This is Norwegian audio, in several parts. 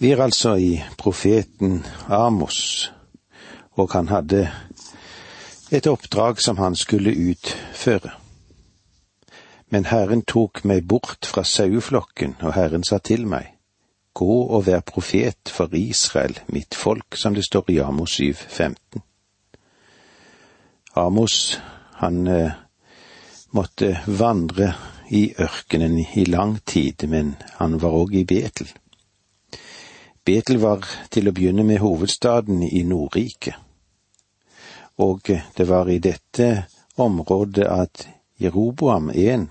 Vi er altså i profeten Amos, og han hadde et oppdrag som han skulle utføre. Men Herren tok meg bort fra saueflokken, og Herren sa til meg, Gå og vær profet for Israel, mitt folk, som det står i Amos 7, 15. Amos, han eh, måtte vandre i ørkenen i lang tid, men han var òg i Betel. Betel var til å begynne med hovedstaden i Nordriket, og det var i dette området at Jeroboam 1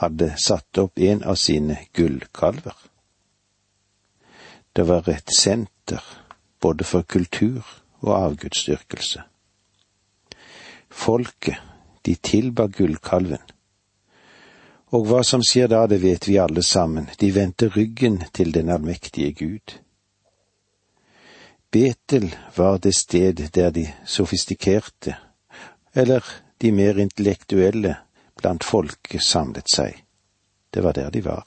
hadde satt opp en av sine gullkalver. Det var et senter både for kultur og avgudsdyrkelse. Folket, de tilba gullkalven. Og hva som skjer da, det vet vi alle sammen, de vendte ryggen til den allmektige Gud. Betel var det sted der de sofistikerte, eller de mer intellektuelle blant folket samlet seg. Det var der de var.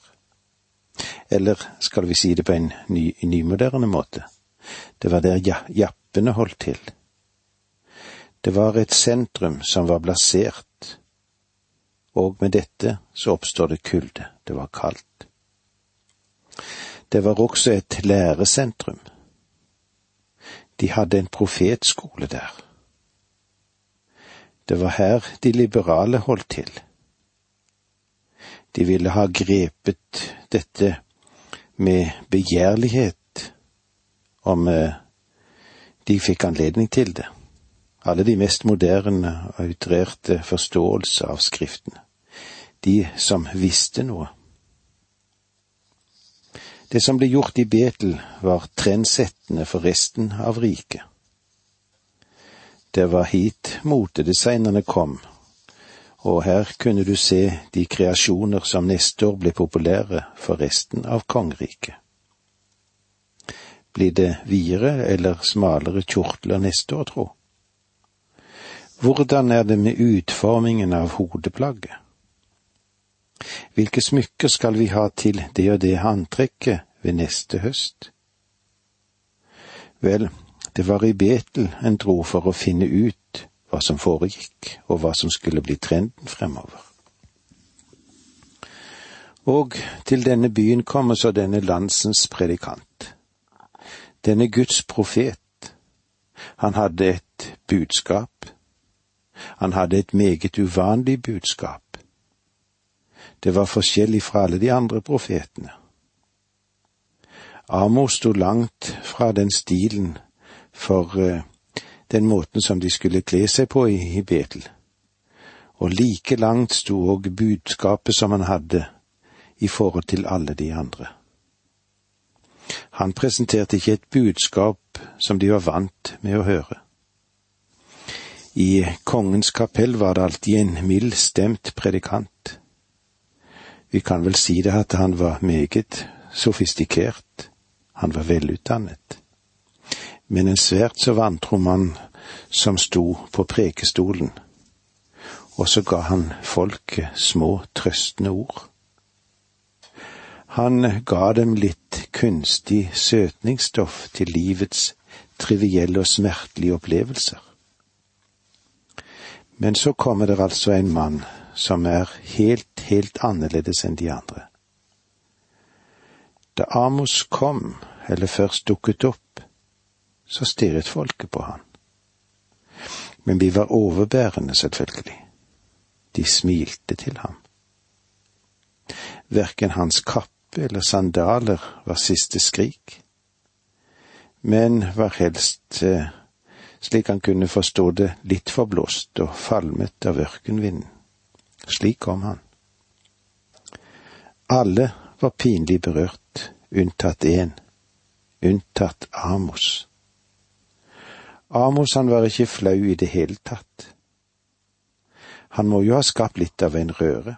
Eller skal vi si det på en ny, nymoderne måte, det var der ja, jappene holdt til. Det var et sentrum som var blasert, og med dette så oppstår det kulde, det var kaldt. Det var også et læresentrum de hadde en profetskole der. Det var her de liberale holdt til. De ville ha grepet dette med begjærlighet om eh, de fikk anledning til det. Alle de mest moderne og utrerte forståelse av Skriftene. De som visste noe. Det som ble gjort i Betel, var trendsettende for resten av riket. Det var hit motedesignerne kom, og her kunne du se de kreasjoner som neste år ble populære for resten av kongeriket. Blir det videre eller smalere kjortler neste år, tro? Hvordan er det med utformingen av hodeplagget? Hvilke smykker skal vi ha til det og det antrekket ved neste høst? Vel, det var i Betel en dro for å finne ut hva som foregikk, og hva som skulle bli trenden fremover. Og til denne byen kommer så denne landsens predikant. Denne Guds profet. Han hadde et budskap. Han hadde et meget uvanlig budskap. Det var forskjellig fra alle de andre profetene. Amos sto langt fra den stilen for uh, den måten som de skulle kle seg på i, Betel, og like langt sto òg budskapet som han hadde i forhold til alle de andre. Han presenterte ikke et budskap som de var vant med å høre. I kongens kapell var det alltid en mild stemt predikant. Vi kan vel si det at han var meget sofistikert, han var velutdannet. Men en svært så vantro mann som sto på prekestolen, og så ga han folket små trøstende ord. Han ga dem litt kunstig søtningsstoff til livets trivielle og smertelige opplevelser. Men så kommer det altså en mann som er helt, helt annerledes enn de andre. Da Amos kom, eller først dukket opp, så stirret folket på han. Men vi var overbærende, selvfølgelig. De smilte til ham. Verken hans kappe eller sandaler var siste skrik, men var helst, eh, slik han kunne forstå det, litt forblåst og falmet av ørkenvinden. Slik kom han. Alle var pinlig berørt, unntatt én, unntatt Amos. Amos han var ikke flau i det hele tatt. Han må jo ha skapt litt av en røre.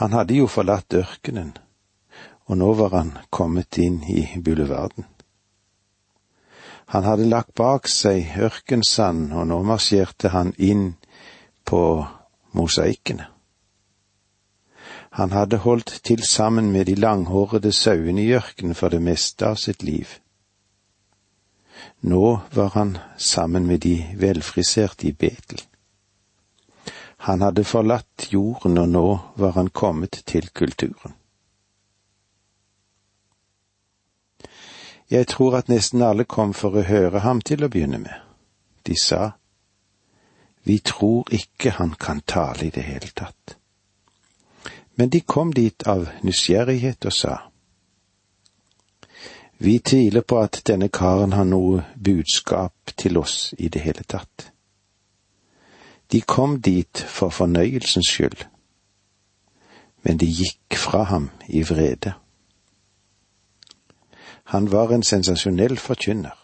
Han hadde jo forlatt ørkenen, og nå var han kommet inn i bulevarden. Han hadde lagt bak seg ørkensand, og nå marsjerte han inn på mosaikkene. Han hadde holdt til sammen med de langhårede sauene i ørkenen for det meste av sitt liv. Nå var han sammen med de velfriserte i Betel. Han hadde forlatt jorden, og nå var han kommet til kulturen. Jeg tror at nesten alle kom for å høre ham til å begynne med. De sa, Vi tror ikke han kan tale i det hele tatt. Men de kom dit av nysgjerrighet og sa, Vi tviler på at denne karen har noe budskap til oss i det hele tatt. De kom dit for fornøyelsens skyld, men de gikk fra ham i vrede. Han var en sensasjonell forkynner.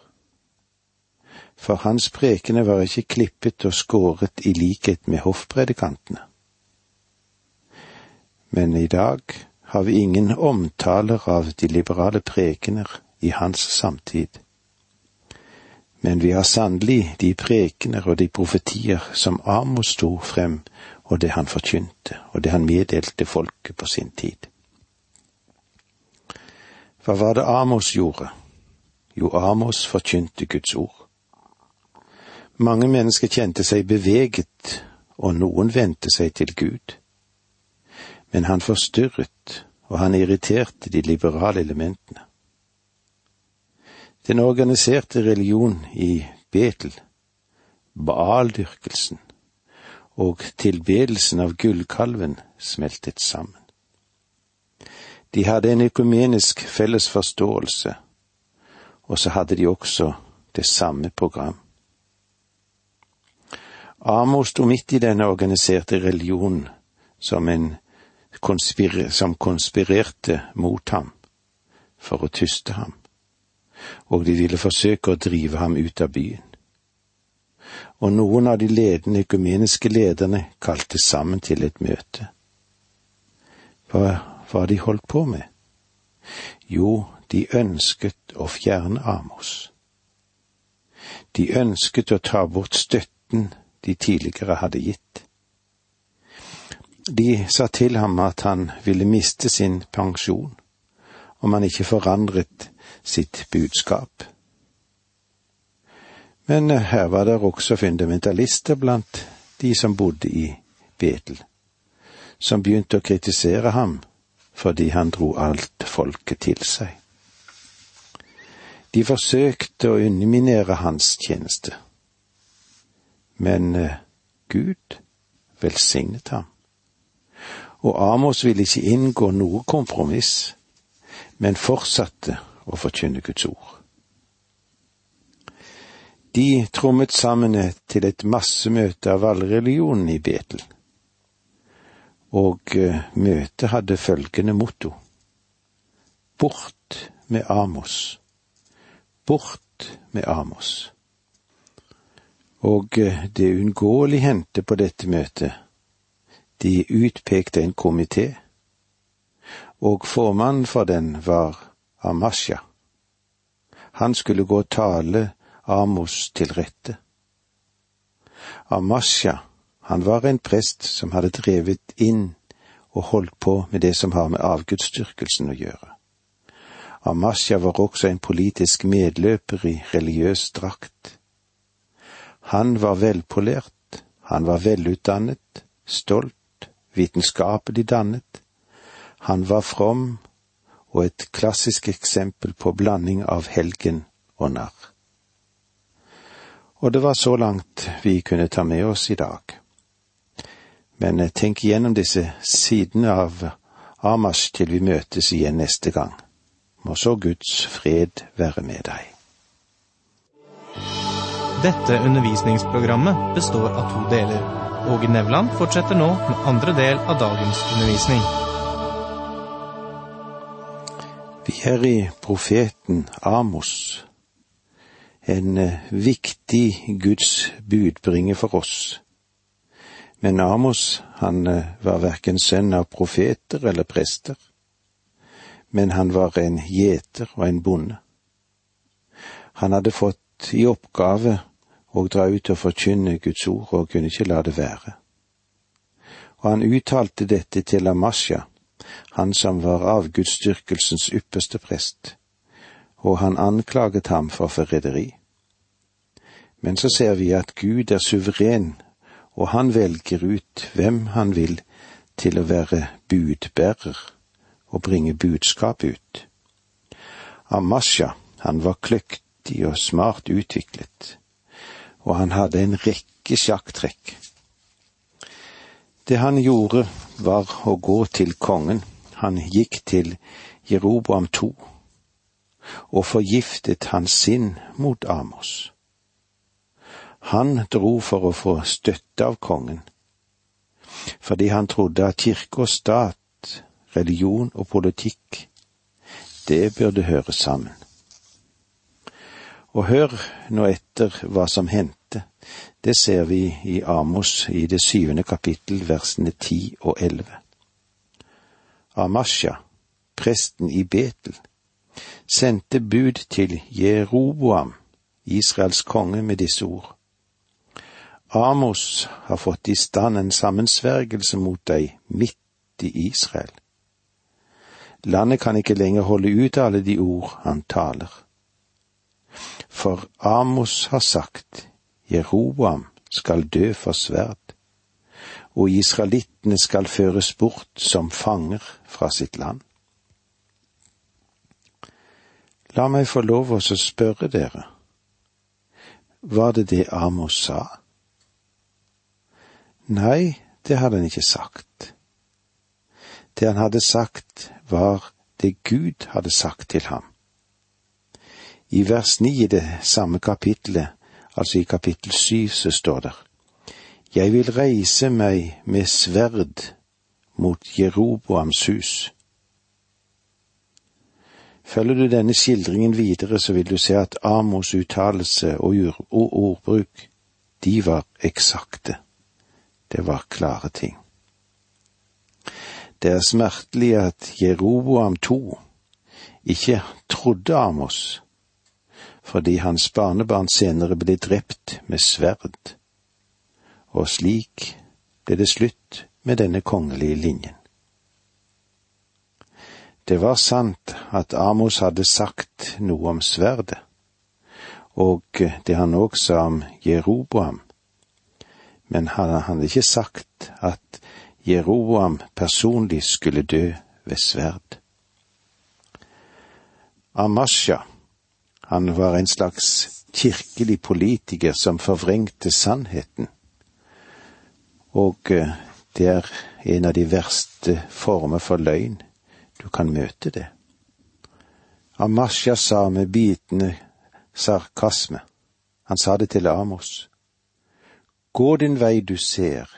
For hans prekene var ikke klippet og skåret i likhet med hoffpredikantene. Men i dag har vi ingen omtaler av de liberale prekener i hans samtid. Men vi har sannelig de prekener og de profetier som Amos sto frem, og det han forkynte, og det han meddelte folket på sin tid. Hva var det Amos gjorde? Jo, Amos forkynte Guds ord. Mange mennesker kjente seg beveget, og noen vendte seg til Gud. Men han forstyrret, og han irriterte de liberale elementene. Den organiserte religion i Betel, baaldyrkelsen og tilbedelsen av gullkalven smeltet sammen. De hadde en økumenisk felles forståelse, og så hadde de også det samme program. Amos sto midt i denne organiserte religionen som en konspir som konspirerte mot ham for å tyste ham, og de ville forsøke å drive ham ut av byen. Og noen av de ledende økumeniske lederne kalte sammen til et møte. Hva hva de holdt på med? Jo, de ønsket å fjerne Amos. De ønsket å ta bort støtten de tidligere hadde gitt. De sa til ham at han ville miste sin pensjon om han ikke forandret sitt budskap. Men her var det også fundamentalister blant de som bodde i Betel, som begynte å kritisere ham fordi han dro alt folket til seg. De forsøkte å underminere hans tjeneste, men eh, Gud velsignet ham. Og Amos ville ikke inngå noe kompromiss, men fortsatte å forkynne Guds ord. De trommet sammen til et massemøte av alle religionene i Betel og eh, møtet hadde følgende motto. Bort med Amos. Bort med Amos. Og eh, det uunngåelig hendte på dette møtet. De utpekte en komité, og formannen for den var Amasja. Han skulle gå og tale Amos til rette. Amasja han var en prest som hadde drevet inn og holdt på med det som har med avgudsdyrkelsen å gjøre. Amasja var også en politisk medløper i religiøs drakt. Han var velpolert, han var velutdannet, stolt, vitenskapelig dannet. Han var from og et klassisk eksempel på blanding av helgen og narr. Og det var så langt vi kunne ta med oss i dag. Men eh, tenk igjennom disse sidene av Amash til vi møtes igjen neste gang. Må så Guds fred være med deg. Dette undervisningsprogrammet består av to deler. Åge Nevland fortsetter nå med andre del av dagens undervisning. Vi er i profeten Amos, en eh, viktig Guds budbringer for oss men Amos, han eh, var verken sønn av profeter eller prester, men han var en gjeter og en bonde. Han hadde fått i oppgave å dra ut og forkynne Guds ord og kunne ikke la det være. Og han uttalte dette til Amasja, han som var avgudsdyrkelsens ypperste prest, og han anklaget ham for forræderi. Men så ser vi at Gud er suveren, og han velger ut hvem han vil til å være budbærer og bringe budskap ut. Amasja, han var kløktig og smart utviklet, og han hadde en rekke sjakktrekk. Det han gjorde, var å gå til kongen. Han gikk til Jeroboam to og forgiftet hans sinn mot Amos. Han dro for å få støtte av kongen, fordi han trodde at kirke og stat, religion og politikk, det burde høre sammen. Og hør nå etter hva som hendte. Det ser vi i Amos i det syvende kapittel, versene ti og elleve. Amasja, presten i Betel, sendte bud til Jeroboam, Israels konge, med disse ord. Amos har fått i stand en sammensvergelse mot deg midt i Israel. Landet kan ikke lenger holde ut alle de ord han taler. For Amos har sagt, Jeroboam skal dø for sverd, og israelittene skal føres bort som fanger fra sitt land. La meg få lov å spørre dere, var det det Amos sa? Nei, det hadde han ikke sagt. Det han hadde sagt, var det Gud hadde sagt til ham. I vers ni i det samme kapittelet, altså i kapittel syv, så står det Jeg vil reise meg med sverd mot Jeroboams hus. Følger du denne skildringen videre, så vil du se at Amos' uttalelse og ordbruk, de var eksakte. Det var klare ting. Det er smertelig at Jeroboam to ikke trodde Amos, fordi hans barnebarn senere ble drept med sverd, og slik ble det slutt med denne kongelige linjen. Det var sant at Amos hadde sagt noe om sverdet, og det han òg sa om Jeroboam, men han hadde ikke sagt at Jeroboam personlig skulle dø ved sverd. Amasja, han var en slags kirkelig politiker som forvrengte sannheten, og eh, det er en av de verste former for løgn du kan møte det. Amasja sa med bitende sarkasme, han sa det til Amos, Gå din vei du ser,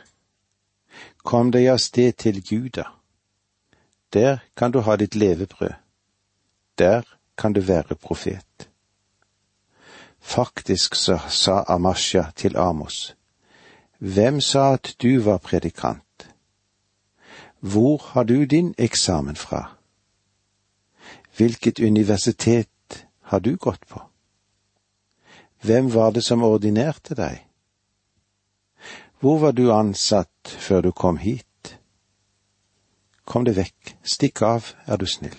kom deg av sted til Juda. Der kan du ha ditt levebrød. Der kan du være profet. Faktisk så sa Amasja til Amos, Hvem sa at du var predikant? Hvor har du din eksamen fra? Hvilket universitet har du gått på? Hvem var det som ordinerte deg? Hvor var du ansatt før du kom hit? Kom deg vekk, stikk av, er du snill.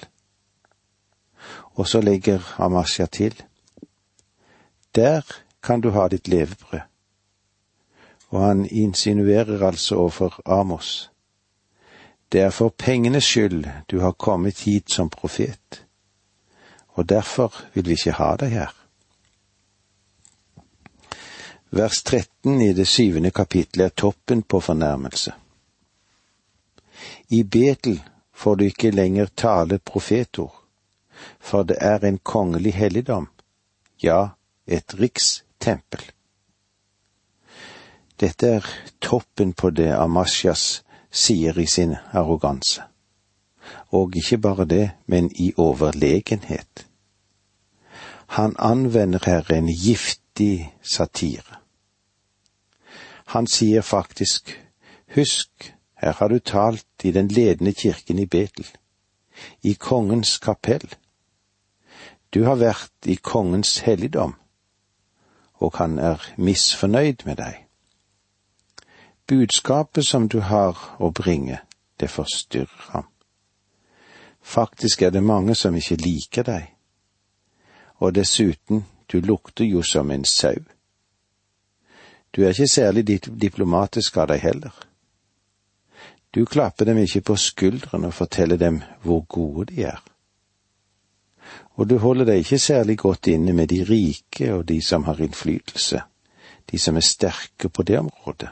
Og så legger Amasja til, der kan du ha ditt levebrød. Og han insinuerer altså overfor Amos, det er for pengenes skyld du har kommet hit som profet, og derfor vil vi ikke ha deg her vers 13 i det syvende kapittelet er toppen på fornærmelse. I Betel får du ikke lenger tale profetord, for det er en kongelig helligdom, ja, et rikstempel. Dette er toppen på det Amasjas sier i sin arroganse. Og ikke bare det, men i overlegenhet. Han anvender her en giftig satire. Han sier faktisk, husk, her har du talt i den ledende kirken i Betel, i kongens kapell. Du har vært i kongens helligdom, og han er misfornøyd med deg. Budskapet som du har å bringe, det forstyrrer ham. Faktisk er det mange som ikke liker deg, og dessuten, du lukter jo som en sau. Du er ikke særlig diplomatisk av deg heller. Du klapper dem ikke på skulderen og forteller dem hvor gode de er. Og du holder deg ikke særlig godt inne med de rike og de som har innflytelse, de som er sterke på det området.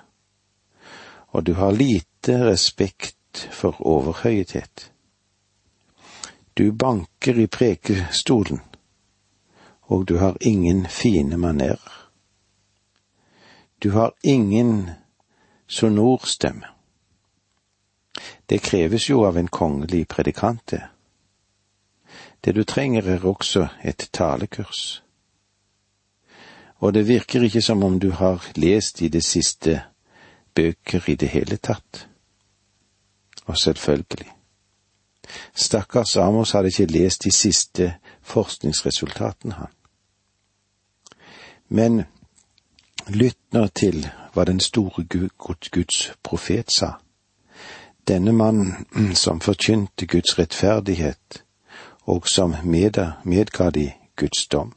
Og du har lite respekt for overhøyhet. Du banker i prekestolen, og du har ingen fine manerer. Du har ingen sonorstemme. Det kreves jo av en kongelig predikant, det. Det du trenger er også et talekurs. Og det virker ikke som om du har lest i det siste bøker i det hele tatt. Og selvfølgelig. Stakkars Amos hadde ikke lest de siste forskningsresultatene, han. Men lytt nå til hva den store Guds profet sa denne mannen som forkynte Guds rettferdighet, og som medga de Guds dom.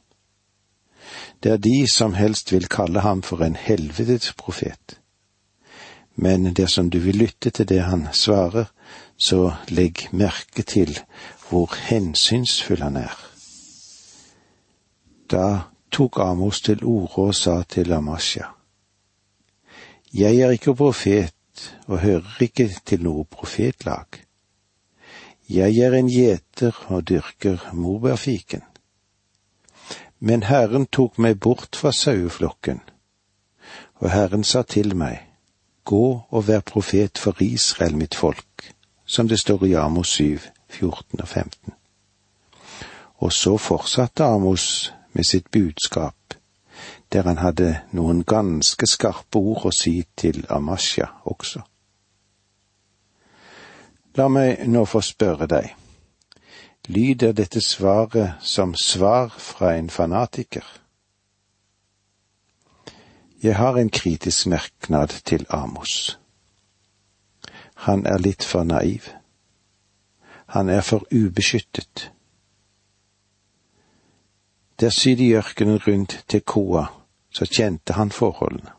Det er de som helst vil kalle ham for en helvetes profet. Men dersom du vil lytte til det han svarer, så legg merke til hvor hensynsfull han er. Da tok Amos til orde og sa til Amasja, Jeg er ikke profet og hører ikke til noe profetlag. Jeg er en gjeter og dyrker morbærfiken. Men Herren tok meg bort fra saueflokken, og Herren sa til meg, Gå og vær profet for Israel, mitt folk, som det står i Amos 7, 14 og 15. Og så fortsatte Amos med sitt budskap der han hadde noen ganske skarpe ord å si til Amasja også. La meg nå få spørre deg, lyder dette svaret som svar fra en fanatiker? Jeg har en kritisk merknad til Amos. Han er litt for naiv. Han er for ubeskyttet. Der syd i ørkenen rundt Tekoa så kjente han forholdene.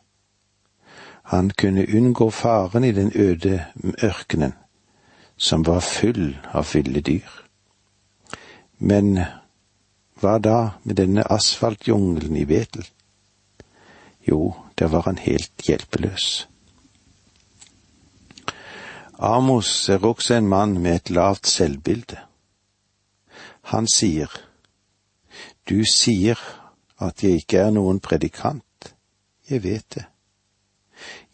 Han kunne unngå faren i den øde ørkenen, som var full av ville dyr. Men hva da med denne asfaltjungelen i Betel? Jo, der var han helt hjelpeløs. Amos er også en mann med et lavt selvbilde. Han sier, Du sier at jeg ikke er noen predikant. Jeg vet det.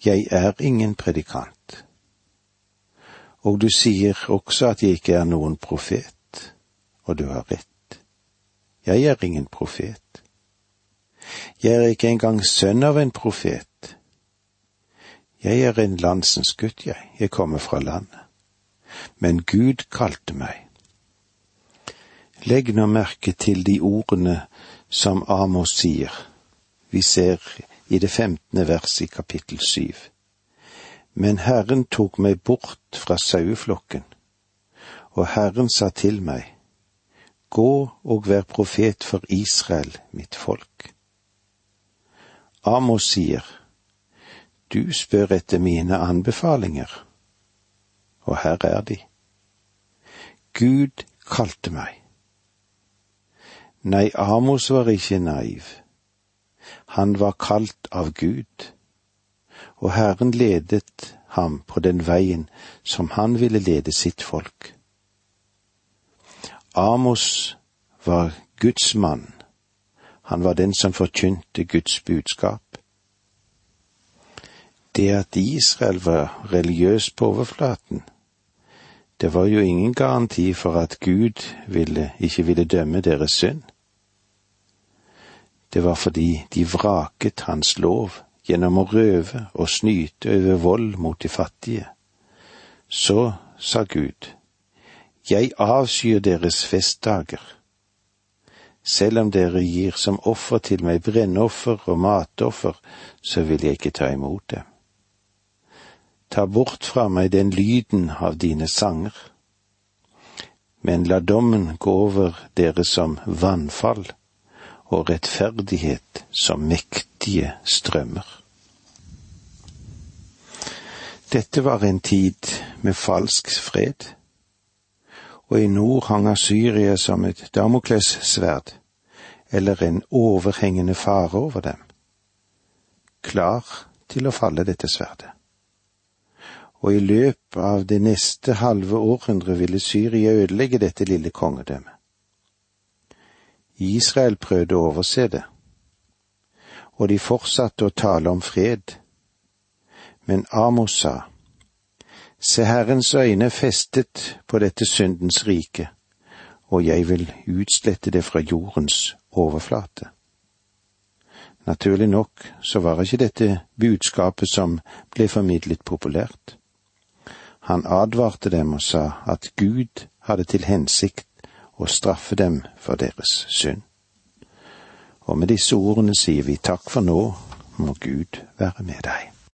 Jeg er ingen predikant. Og du sier også at jeg ikke er noen profet, og du har rett. Jeg er ingen profet. Jeg er ikke engang sønn av en profet. Jeg er en landsens gutt, jeg, jeg kommer fra landet. Men Gud kalte meg. Legg nå merke til de ordene som Amos sier. Vi ser i det femtende verset i kapittel syv. Men Herren tok meg bort fra saueflokken, og Herren sa til meg, Gå og vær profet for Israel, mitt folk. Amos sier, Du spør etter mine anbefalinger, og her er de. Gud kalte meg. Nei, Amos var ikke naiv. Han var kalt av Gud, og Herren ledet ham på den veien som han ville lede sitt folk. Amos var Guds mann, han var den som forkynte Guds budskap. Det at Israel var religiøs på overflaten, det var jo ingen garanti for at Gud ville, ikke ville dømme deres synd. Det var fordi de vraket hans lov gjennom å røve og snyte over vold mot de fattige. Så sa Gud, Jeg avskyr deres festdager. Selv om dere gir som offer til meg brennoffer og matoffer, så vil jeg ikke ta imot dem. Ta bort fra meg den lyden av dine sanger. men la dommen gå over dere som vannfall og rettferdighet som mektige strømmer. Dette var en tid med falsk fred, og i nord hang Syria som et damoklessverd, eller en overhengende fare over dem, klar til å falle dette sverdet. Og i løpet av det neste halve århundret ville Syria ødelegge dette lille kongedømmet. Israel prøvde å overse det, og de fortsatte å tale om fred, men Amos sa, Se, Herrens øyne festet på dette syndens rike, og jeg vil utslette det fra jordens overflate. Naturlig nok så var ikke dette budskapet som ble formidlet populært. Han advarte dem og sa at Gud hadde til hensikt å straffe dem for deres synd. Og med disse ordene sier vi takk for nå, må Gud være med deg.